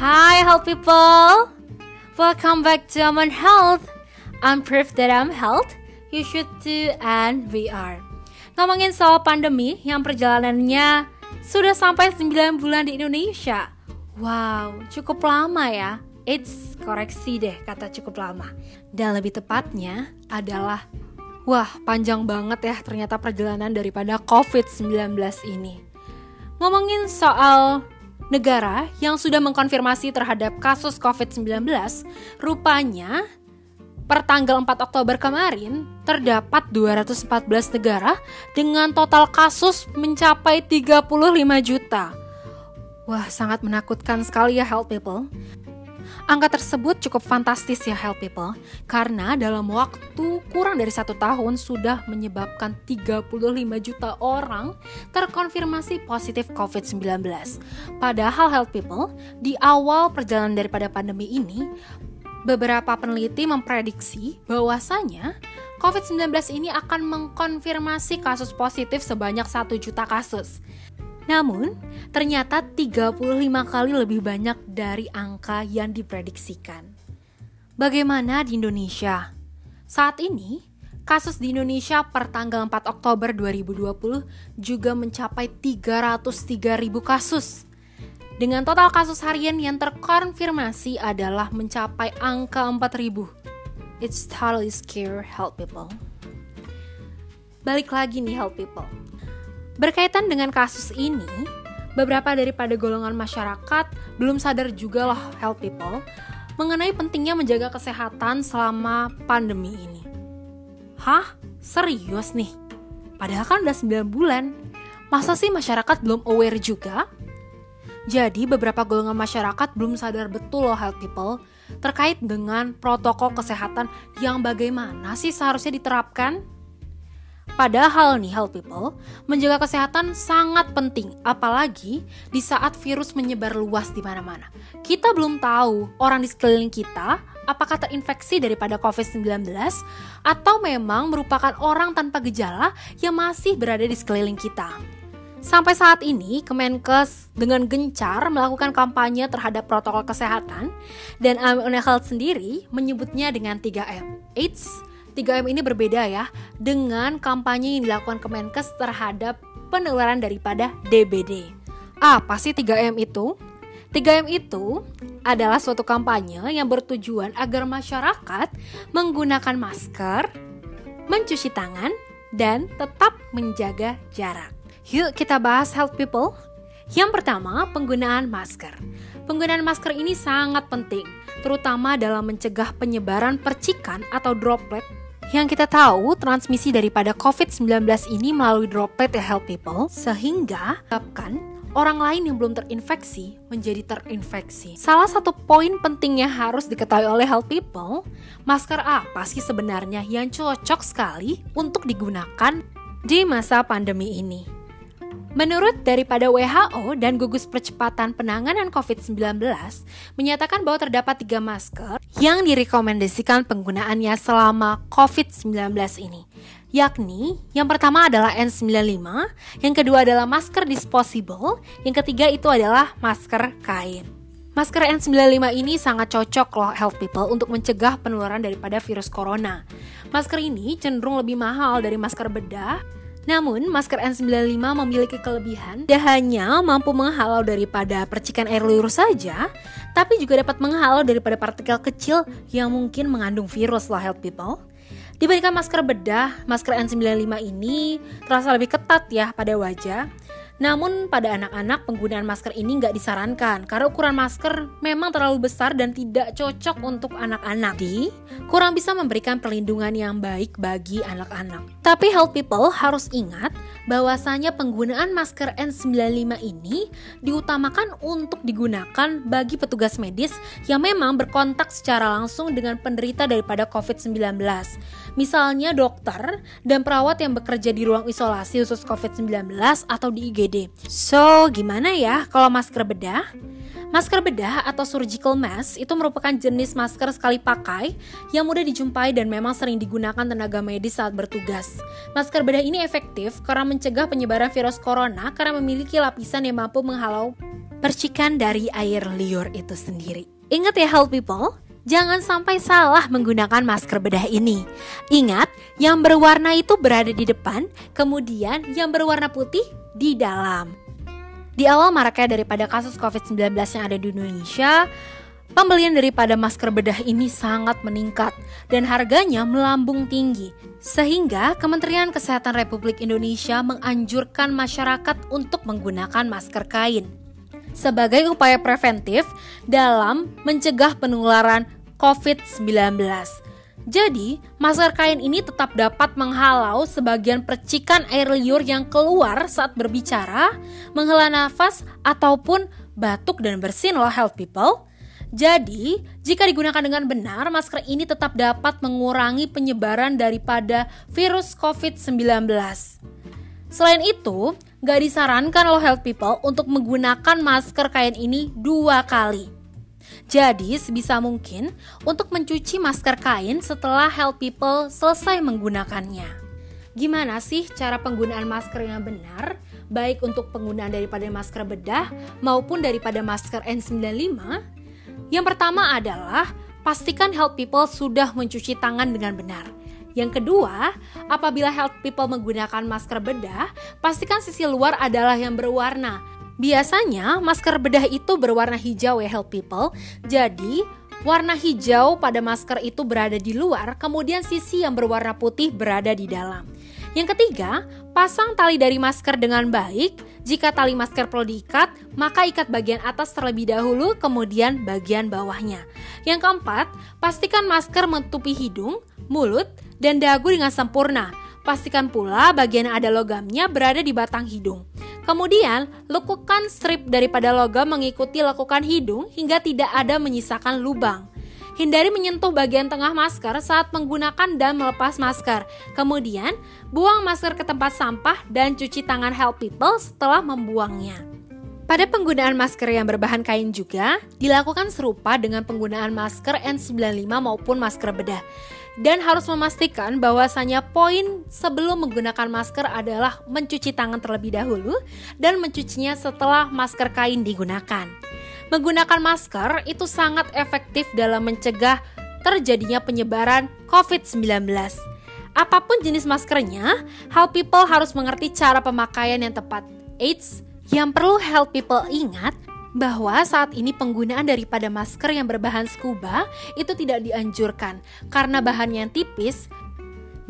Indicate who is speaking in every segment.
Speaker 1: Hi, health people! Welcome back to Amon Health. I'm proof that I'm health. You should too, and we are. Ngomongin soal pandemi yang perjalanannya sudah sampai 9 bulan di Indonesia. Wow, cukup lama ya. It's koreksi deh kata cukup lama. Dan lebih tepatnya adalah Wah, panjang banget ya ternyata perjalanan daripada COVID-19 ini. Ngomongin soal negara yang sudah mengkonfirmasi terhadap kasus COVID-19, rupanya per tanggal 4 Oktober kemarin terdapat 214 negara dengan total kasus mencapai 35 juta. Wah, sangat menakutkan sekali ya health people. Angka tersebut cukup fantastis ya Help People, karena dalam waktu kurang dari satu tahun sudah menyebabkan 35 juta orang terkonfirmasi positif COVID-19. Padahal Help People, di awal perjalanan daripada pandemi ini, beberapa peneliti memprediksi bahwasanya COVID-19 ini akan mengkonfirmasi kasus positif sebanyak 1 juta kasus. Namun, ternyata 35 kali lebih banyak dari angka yang diprediksikan. Bagaimana di Indonesia? Saat ini, kasus di Indonesia per tanggal 4 Oktober 2020 juga mencapai 303 ribu kasus. Dengan total kasus harian yang terkonfirmasi adalah mencapai angka 4 ribu. It's totally scary, help people. Balik lagi nih, help people Berkaitan dengan kasus ini, beberapa daripada golongan masyarakat belum sadar juga loh health people mengenai pentingnya menjaga kesehatan selama pandemi ini. Hah? Serius nih? Padahal kan udah 9 bulan. Masa sih masyarakat belum aware juga? Jadi beberapa golongan masyarakat belum sadar betul loh health people terkait dengan protokol kesehatan yang bagaimana sih seharusnya diterapkan? Padahal nih health people, menjaga kesehatan sangat penting apalagi di saat virus menyebar luas di mana-mana. Kita belum tahu orang di sekeliling kita apakah terinfeksi daripada COVID-19 atau memang merupakan orang tanpa gejala yang masih berada di sekeliling kita. Sampai saat ini, Kemenkes dengan gencar melakukan kampanye terhadap protokol kesehatan dan Amune Health sendiri menyebutnya dengan 3M. AIDS, 3M ini berbeda ya dengan kampanye yang dilakukan Kemenkes terhadap penularan daripada DBD. Apa sih 3M itu? 3M itu adalah suatu kampanye yang bertujuan agar masyarakat menggunakan masker, mencuci tangan, dan tetap menjaga jarak. Yuk kita bahas health people. Yang pertama, penggunaan masker. Penggunaan masker ini sangat penting, terutama dalam mencegah penyebaran percikan atau droplet yang kita tahu, transmisi daripada COVID-19 ini melalui droplet ya help people, sehingga menyebabkan orang lain yang belum terinfeksi menjadi terinfeksi. Salah satu poin pentingnya harus diketahui oleh health people, masker apa sih sebenarnya yang cocok sekali untuk digunakan di masa pandemi ini? Menurut daripada WHO dan gugus percepatan penanganan COVID-19 menyatakan bahwa terdapat tiga masker yang direkomendasikan penggunaannya selama COVID-19 ini yakni yang pertama adalah N95, yang kedua adalah masker disposable, yang ketiga itu adalah masker kain. Masker N95 ini sangat cocok loh health people untuk mencegah penularan daripada virus corona. Masker ini cenderung lebih mahal dari masker bedah namun, masker N95 memiliki kelebihan tidak hanya mampu menghalau daripada percikan air liur saja, tapi juga dapat menghalau daripada partikel kecil yang mungkin mengandung virus loh health people. Dibandingkan masker bedah, masker N95 ini terasa lebih ketat ya pada wajah namun pada anak-anak penggunaan masker ini nggak disarankan karena ukuran masker memang terlalu besar dan tidak cocok untuk anak-anak. Di kurang bisa memberikan perlindungan yang baik bagi anak-anak. Tapi health people harus ingat bahwasanya penggunaan masker N95 ini diutamakan untuk digunakan bagi petugas medis yang memang berkontak secara langsung dengan penderita daripada COVID-19. Misalnya dokter dan perawat yang bekerja di ruang isolasi khusus COVID-19 atau di IGD. So, gimana ya kalau masker bedah? Masker bedah atau surgical mask itu merupakan jenis masker sekali pakai yang mudah dijumpai dan memang sering digunakan tenaga medis saat bertugas. Masker bedah ini efektif karena mencegah penyebaran virus corona karena memiliki lapisan yang mampu menghalau percikan dari air liur itu sendiri. Ingat ya health people, jangan sampai salah menggunakan masker bedah ini. Ingat, yang berwarna itu berada di depan, kemudian yang berwarna putih di dalam. Di awal maraknya daripada kasus COVID-19 yang ada di Indonesia, Pembelian daripada masker bedah ini sangat meningkat dan harganya melambung tinggi. Sehingga Kementerian Kesehatan Republik Indonesia menganjurkan masyarakat untuk menggunakan masker kain sebagai upaya preventif dalam mencegah penularan COVID-19. Jadi, masker kain ini tetap dapat menghalau sebagian percikan air liur yang keluar saat berbicara, menghela nafas, ataupun batuk dan bersin loh health people. Jadi, jika digunakan dengan benar, masker ini tetap dapat mengurangi penyebaran daripada virus COVID-19. Selain itu, gak disarankan loh health people untuk menggunakan masker kain ini dua kali. Jadi, sebisa mungkin untuk mencuci masker kain setelah health people selesai menggunakannya. Gimana sih cara penggunaan masker yang benar? Baik untuk penggunaan daripada masker bedah maupun daripada masker N95 yang pertama adalah pastikan health people sudah mencuci tangan dengan benar. Yang kedua, apabila health people menggunakan masker bedah, pastikan sisi luar adalah yang berwarna. Biasanya masker bedah itu berwarna hijau ya health people. Jadi, warna hijau pada masker itu berada di luar, kemudian sisi yang berwarna putih berada di dalam. Yang ketiga, pasang tali dari masker dengan baik. Jika tali masker perlu diikat, maka ikat bagian atas terlebih dahulu, kemudian bagian bawahnya. Yang keempat, pastikan masker menutupi hidung, mulut, dan dagu dengan sempurna. Pastikan pula bagian yang ada logamnya berada di batang hidung. Kemudian, lekukan strip daripada logam mengikuti lekukan hidung hingga tidak ada menyisakan lubang. Hindari menyentuh bagian tengah masker saat menggunakan dan melepas masker. Kemudian, buang masker ke tempat sampah dan cuci tangan help people setelah membuangnya. Pada penggunaan masker yang berbahan kain juga, dilakukan serupa dengan penggunaan masker N95 maupun masker bedah. Dan harus memastikan bahwasanya poin sebelum menggunakan masker adalah mencuci tangan terlebih dahulu dan mencucinya setelah masker kain digunakan. Menggunakan masker itu sangat efektif dalam mencegah terjadinya penyebaran COVID-19. Apa pun jenis maskernya, health people harus mengerti cara pemakaian yang tepat. Eits, yang perlu health people ingat bahwa saat ini penggunaan daripada masker yang berbahan scuba itu tidak dianjurkan karena bahannya yang tipis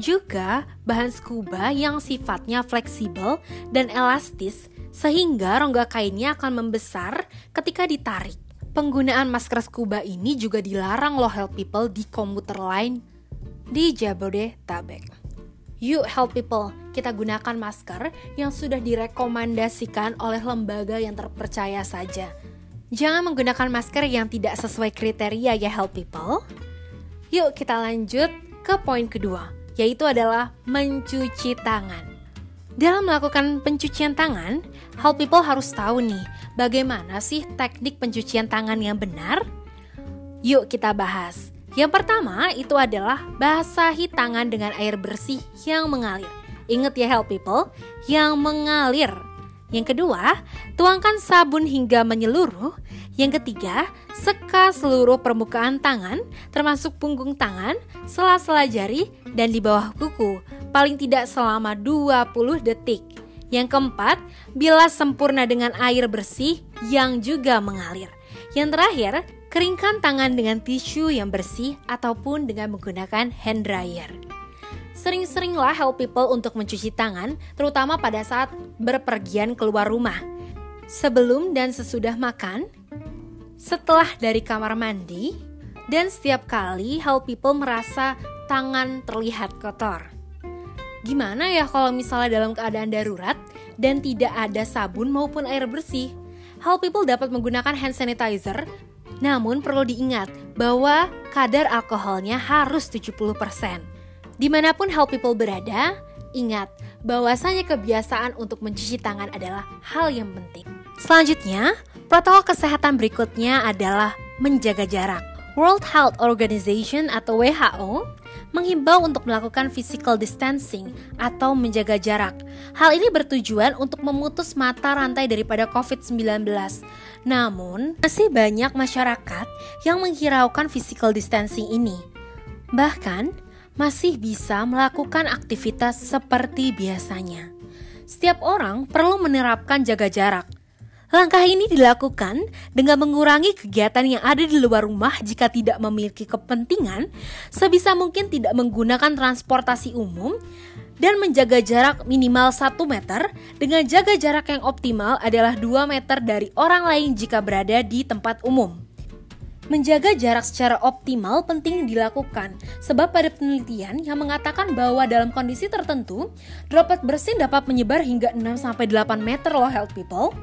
Speaker 1: juga bahan scuba yang sifatnya fleksibel dan elastis sehingga rongga kainnya akan membesar ketika ditarik. Penggunaan masker scuba ini juga dilarang loh help people di komuter lain di Jabodetabek. Yuk help people, kita gunakan masker yang sudah direkomendasikan oleh lembaga yang terpercaya saja. Jangan menggunakan masker yang tidak sesuai kriteria ya help people. Yuk kita lanjut ke poin kedua, yaitu adalah mencuci tangan. Dalam melakukan pencucian tangan, Hal people harus tahu nih, bagaimana sih teknik pencucian tangan yang benar? Yuk kita bahas. Yang pertama itu adalah basahi tangan dengan air bersih yang mengalir. Ingat ya help people, yang mengalir. Yang kedua, tuangkan sabun hingga menyeluruh. Yang ketiga, seka seluruh permukaan tangan, termasuk punggung tangan, sela-sela jari, dan di bawah kuku, paling tidak selama 20 detik. Yang keempat, bilas sempurna dengan air bersih yang juga mengalir. Yang terakhir, keringkan tangan dengan tisu yang bersih ataupun dengan menggunakan hand dryer. Sering-seringlah help people untuk mencuci tangan, terutama pada saat berpergian keluar rumah. Sebelum dan sesudah makan, setelah dari kamar mandi, dan setiap kali help people merasa tangan terlihat kotor. Gimana ya kalau misalnya dalam keadaan darurat dan tidak ada sabun maupun air bersih? Hal people dapat menggunakan hand sanitizer, namun perlu diingat bahwa kadar alkoholnya harus 70%. Di mana pun hal people berada, ingat bahwasanya kebiasaan untuk mencuci tangan adalah hal yang penting. Selanjutnya, protokol kesehatan berikutnya adalah menjaga jarak. World Health Organization atau WHO menghimbau untuk melakukan physical distancing atau menjaga jarak. Hal ini bertujuan untuk memutus mata rantai daripada COVID-19. Namun, masih banyak masyarakat yang menghiraukan physical distancing ini. Bahkan, masih bisa melakukan aktivitas seperti biasanya. Setiap orang perlu menerapkan jaga jarak Langkah ini dilakukan dengan mengurangi kegiatan yang ada di luar rumah jika tidak memiliki kepentingan, sebisa mungkin tidak menggunakan transportasi umum, dan menjaga jarak minimal 1 meter dengan jaga jarak yang optimal adalah 2 meter dari orang lain jika berada di tempat umum. Menjaga jarak secara optimal penting dilakukan, sebab pada penelitian yang mengatakan bahwa dalam kondisi tertentu, droplet bersin dapat menyebar hingga 6-8 meter loh health people.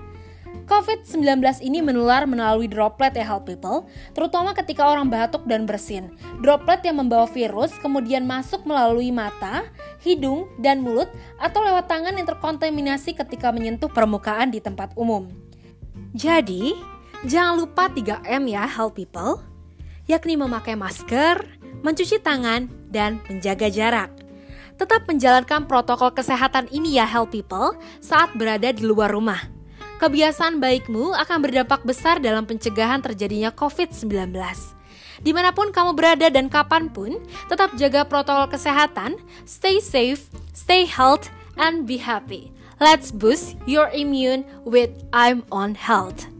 Speaker 1: COVID-19 ini menular melalui droplet ya health people, terutama ketika orang batuk dan bersin. Droplet yang membawa virus kemudian masuk melalui mata, hidung, dan mulut atau lewat tangan yang terkontaminasi ketika menyentuh permukaan di tempat umum. Jadi, jangan lupa 3M ya health people, yakni memakai masker, mencuci tangan, dan menjaga jarak. Tetap menjalankan protokol kesehatan ini ya health people saat berada di luar rumah kebiasaan baikmu akan berdampak besar dalam pencegahan terjadinya COVID-19. Di mana pun kamu berada dan kapan pun, tetap jaga protokol kesehatan, stay safe, stay healthy, and be happy. Let's boost your immune with I'm on Health.